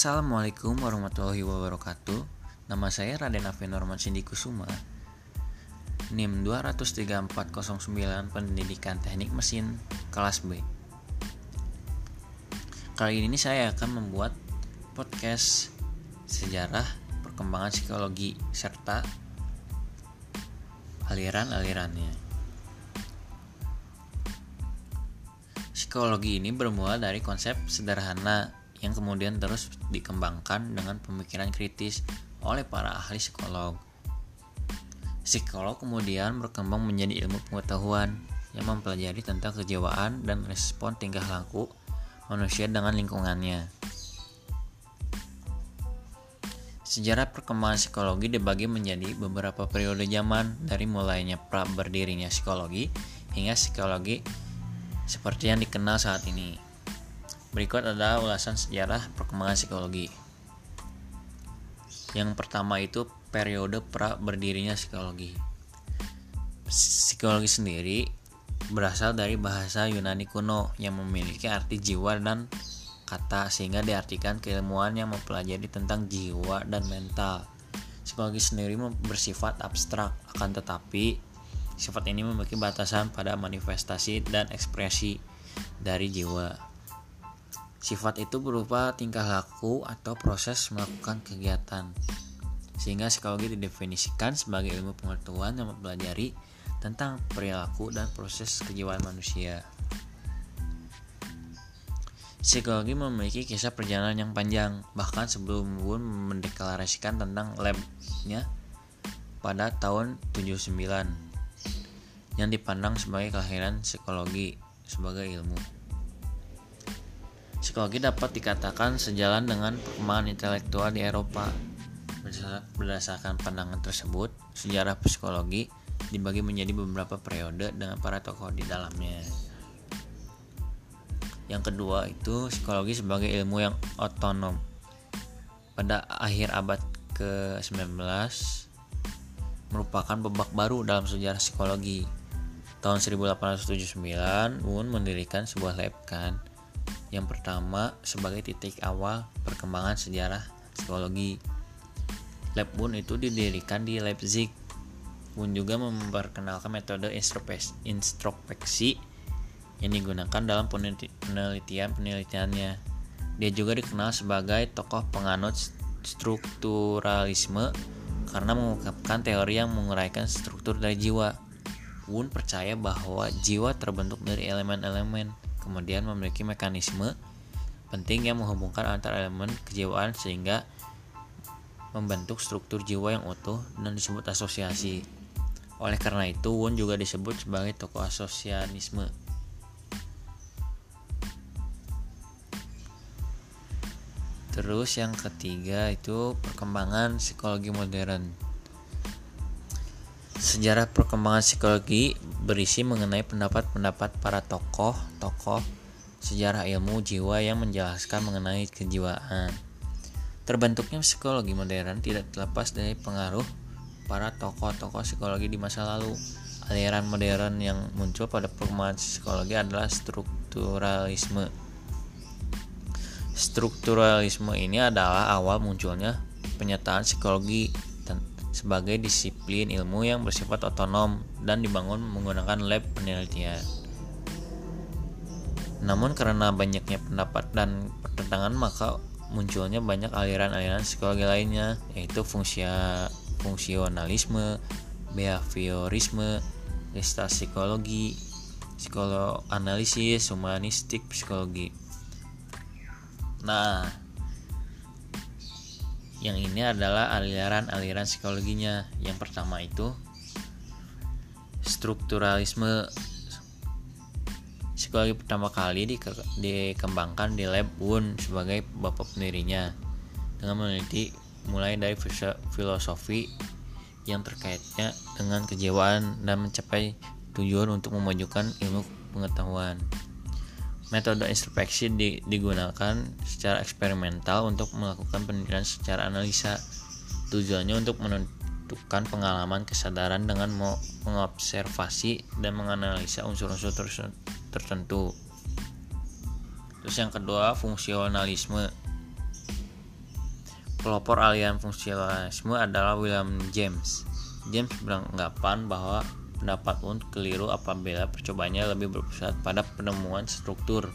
Assalamualaikum warahmatullahi wabarakatuh. Nama saya Raden Afen Norman Sindi Kusuma. NIM 23409 Pendidikan Teknik Mesin kelas B. Kali ini saya akan membuat podcast sejarah perkembangan psikologi serta aliran-alirannya. Psikologi ini bermula dari konsep sederhana yang kemudian terus dikembangkan dengan pemikiran kritis oleh para ahli psikolog. Psikolog kemudian berkembang menjadi ilmu pengetahuan yang mempelajari tentang kejiwaan dan respon tingkah laku manusia dengan lingkungannya. Sejarah perkembangan psikologi dibagi menjadi beberapa periode zaman dari mulainya pra berdirinya psikologi hingga psikologi seperti yang dikenal saat ini. Berikut adalah ulasan sejarah perkembangan psikologi. Yang pertama itu periode pra berdirinya psikologi. Psikologi sendiri berasal dari bahasa Yunani kuno yang memiliki arti jiwa dan kata sehingga diartikan keilmuan yang mempelajari tentang jiwa dan mental. Psikologi sendiri bersifat abstrak akan tetapi sifat ini memiliki batasan pada manifestasi dan ekspresi dari jiwa. Sifat itu berupa tingkah laku atau proses melakukan kegiatan. Sehingga psikologi didefinisikan sebagai ilmu pengetahuan yang mempelajari tentang perilaku dan proses kejiwaan manusia. Psikologi memiliki kisah perjalanan yang panjang, bahkan sebelum Wundt mendeklarasikan tentang labnya pada tahun 79 yang dipandang sebagai kelahiran psikologi sebagai ilmu. Psikologi dapat dikatakan sejalan dengan perkembangan intelektual di Eropa. Berdasarkan pandangan tersebut, sejarah psikologi dibagi menjadi beberapa periode dengan para tokoh di dalamnya. Yang kedua itu psikologi sebagai ilmu yang otonom. Pada akhir abad ke-19 merupakan babak baru dalam sejarah psikologi. Tahun 1879, Wundt mendirikan sebuah lab kan yang pertama, sebagai titik awal perkembangan sejarah psikologi. Bun itu didirikan di Leipzig. Bun juga memperkenalkan metode introspeksi yang digunakan dalam penelitian-penelitiannya. Dia juga dikenal sebagai tokoh penganut strukturalisme karena mengungkapkan teori yang menguraikan struktur dari jiwa. Wun percaya bahwa jiwa terbentuk dari elemen-elemen kemudian memiliki mekanisme penting yang menghubungkan antar elemen kejiwaan sehingga membentuk struktur jiwa yang utuh dan disebut asosiasi. Oleh karena itu, Wun juga disebut sebagai tokoh asosianisme. Terus yang ketiga itu perkembangan psikologi modern. Sejarah perkembangan psikologi berisi mengenai pendapat-pendapat para tokoh-tokoh sejarah ilmu jiwa yang menjelaskan mengenai kejiwaan. Terbentuknya psikologi modern tidak terlepas dari pengaruh para tokoh-tokoh psikologi di masa lalu. Aliran modern yang muncul pada perkembangan psikologi adalah strukturalisme. Strukturalisme ini adalah awal munculnya penyataan psikologi sebagai disiplin ilmu yang bersifat otonom dan dibangun menggunakan lab penelitian. Namun karena banyaknya pendapat dan pertentangan maka munculnya banyak aliran-aliran psikologi lainnya yaitu fungsia, fungsionalisme, behaviorisme, gestalt psikologi, psikoanalisis, humanistik psikologi. Nah, yang ini adalah aliran-aliran psikologinya. Yang pertama itu strukturalisme. Psikologi pertama kali dikembangkan di lab Wundt sebagai bapak pendirinya dengan meneliti mulai dari filosofi yang terkaitnya dengan kejiwaan dan mencapai tujuan untuk memajukan ilmu pengetahuan. Metode introspeksi di, digunakan secara eksperimental untuk melakukan penelitian secara analisa. Tujuannya untuk menentukan pengalaman kesadaran dengan mengobservasi dan menganalisa unsur-unsur tertentu. Terus yang kedua, fungsionalisme. pelopor aliran fungsionalisme adalah William James. James beranggapan bahwa pendapat pun keliru apabila percobaannya lebih berpusat pada penemuan struktur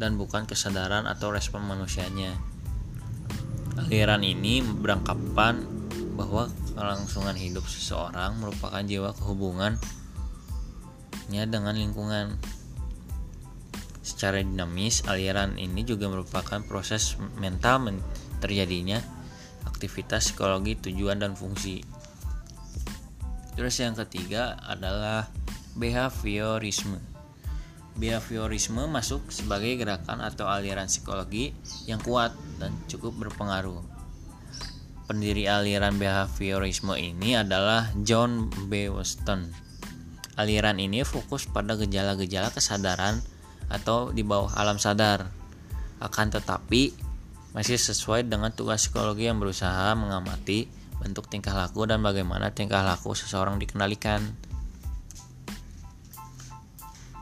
dan bukan kesadaran atau respon manusianya. Aliran ini beranggapan bahwa kelangsungan hidup seseorang merupakan jiwa kehubungannya dengan lingkungan. Secara dinamis, aliran ini juga merupakan proses mental men terjadinya aktivitas psikologi tujuan dan fungsi. Terus yang ketiga adalah behaviorisme. Behaviorisme masuk sebagai gerakan atau aliran psikologi yang kuat dan cukup berpengaruh. Pendiri aliran behaviorisme ini adalah John B. Weston. Aliran ini fokus pada gejala-gejala kesadaran atau di bawah alam sadar. Akan tetapi, masih sesuai dengan tugas psikologi yang berusaha mengamati bentuk tingkah laku dan bagaimana tingkah laku seseorang dikendalikan.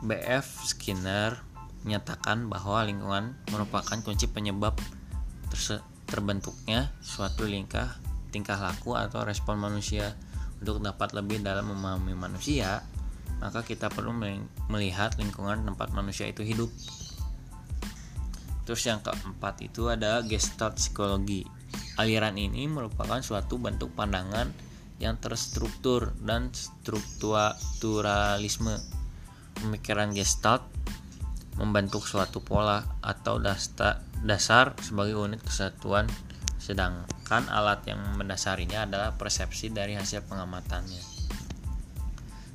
BF Skinner menyatakan bahwa lingkungan merupakan kunci penyebab terbentuknya suatu lingkah tingkah laku atau respon manusia. Untuk dapat lebih dalam memahami manusia, maka kita perlu melihat lingkungan tempat manusia itu hidup. Terus yang keempat itu ada gestalt psikologi. Aliran ini merupakan suatu bentuk pandangan yang terstruktur dan strukturalisme. Pemikiran Gestalt membentuk suatu pola atau dasar sebagai unit kesatuan sedangkan alat yang mendasarinya adalah persepsi dari hasil pengamatannya.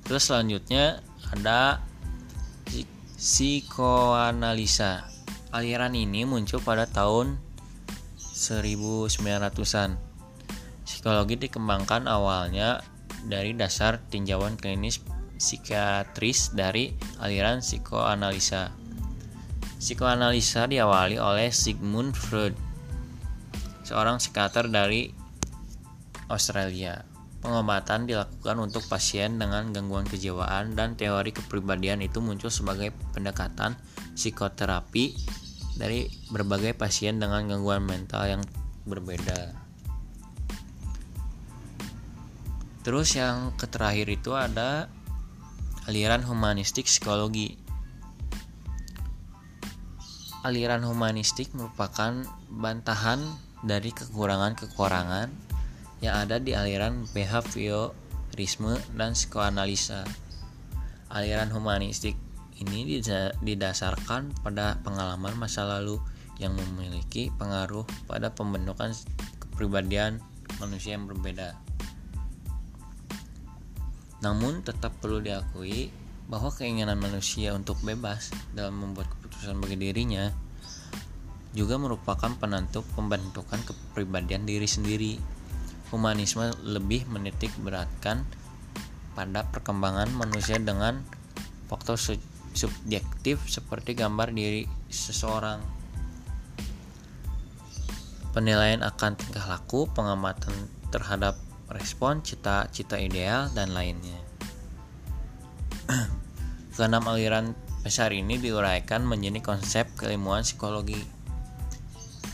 Terus selanjutnya ada psikoanalisa. Aliran ini muncul pada tahun 1900-an. Psikologi dikembangkan awalnya dari dasar tinjauan klinis psikiatris dari aliran psikoanalisa. Psikoanalisa diawali oleh Sigmund Freud, seorang psikiater dari Australia. Pengobatan dilakukan untuk pasien dengan gangguan kejiwaan dan teori kepribadian itu muncul sebagai pendekatan psikoterapi dari berbagai pasien dengan gangguan mental yang berbeda. Terus yang terakhir itu ada aliran humanistik psikologi. Aliran humanistik merupakan bantahan dari kekurangan-kekurangan yang ada di aliran behaviorisme dan psikoanalisa. Aliran humanistik ini didasarkan pada pengalaman masa lalu yang memiliki pengaruh pada pembentukan kepribadian manusia yang berbeda. Namun tetap perlu diakui bahwa keinginan manusia untuk bebas dalam membuat keputusan bagi dirinya juga merupakan penentu pembentukan kepribadian diri sendiri. Humanisme lebih menitik beratkan pada perkembangan manusia dengan faktor subjektif seperti gambar diri seseorang. Penilaian akan tingkah laku, pengamatan terhadap respon, cita-cita ideal, dan lainnya. Keenam aliran besar ini diuraikan menjadi konsep keilmuan psikologi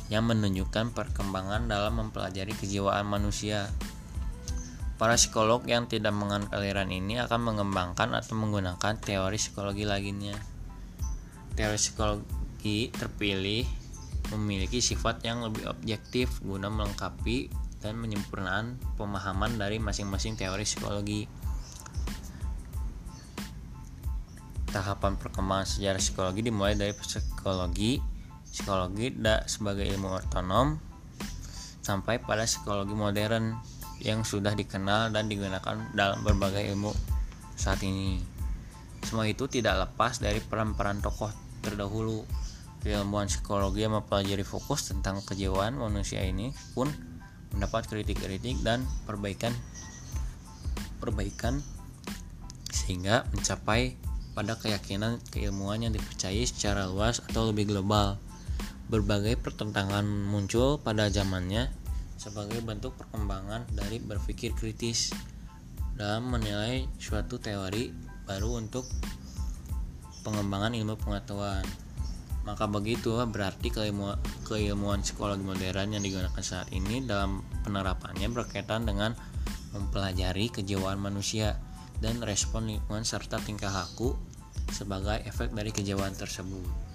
yang menunjukkan perkembangan dalam mempelajari kejiwaan manusia Para psikolog yang tidak menganut aliran ini akan mengembangkan atau menggunakan teori psikologi lainnya. Teori psikologi terpilih memiliki sifat yang lebih objektif guna melengkapi dan menyempurnakan pemahaman dari masing-masing teori psikologi. Tahapan perkembangan sejarah psikologi dimulai dari psikologi, psikologi sebagai ilmu otonom sampai pada psikologi modern yang sudah dikenal dan digunakan dalam berbagai ilmu saat ini. Semua itu tidak lepas dari peran-peran tokoh terdahulu. Keilmuan psikologi yang mempelajari fokus tentang kejiwaan manusia ini pun mendapat kritik-kritik dan perbaikan perbaikan sehingga mencapai pada keyakinan keilmuan yang dipercayai secara luas atau lebih global. Berbagai pertentangan muncul pada zamannya sebagai bentuk perkembangan dari berpikir kritis dalam menilai suatu teori baru untuk pengembangan ilmu pengetahuan. Maka begitu berarti keilmuan, keilmuan psikologi modern yang digunakan saat ini dalam penerapannya berkaitan dengan mempelajari kejiwaan manusia dan respon lingkungan serta tingkah laku sebagai efek dari kejiwaan tersebut.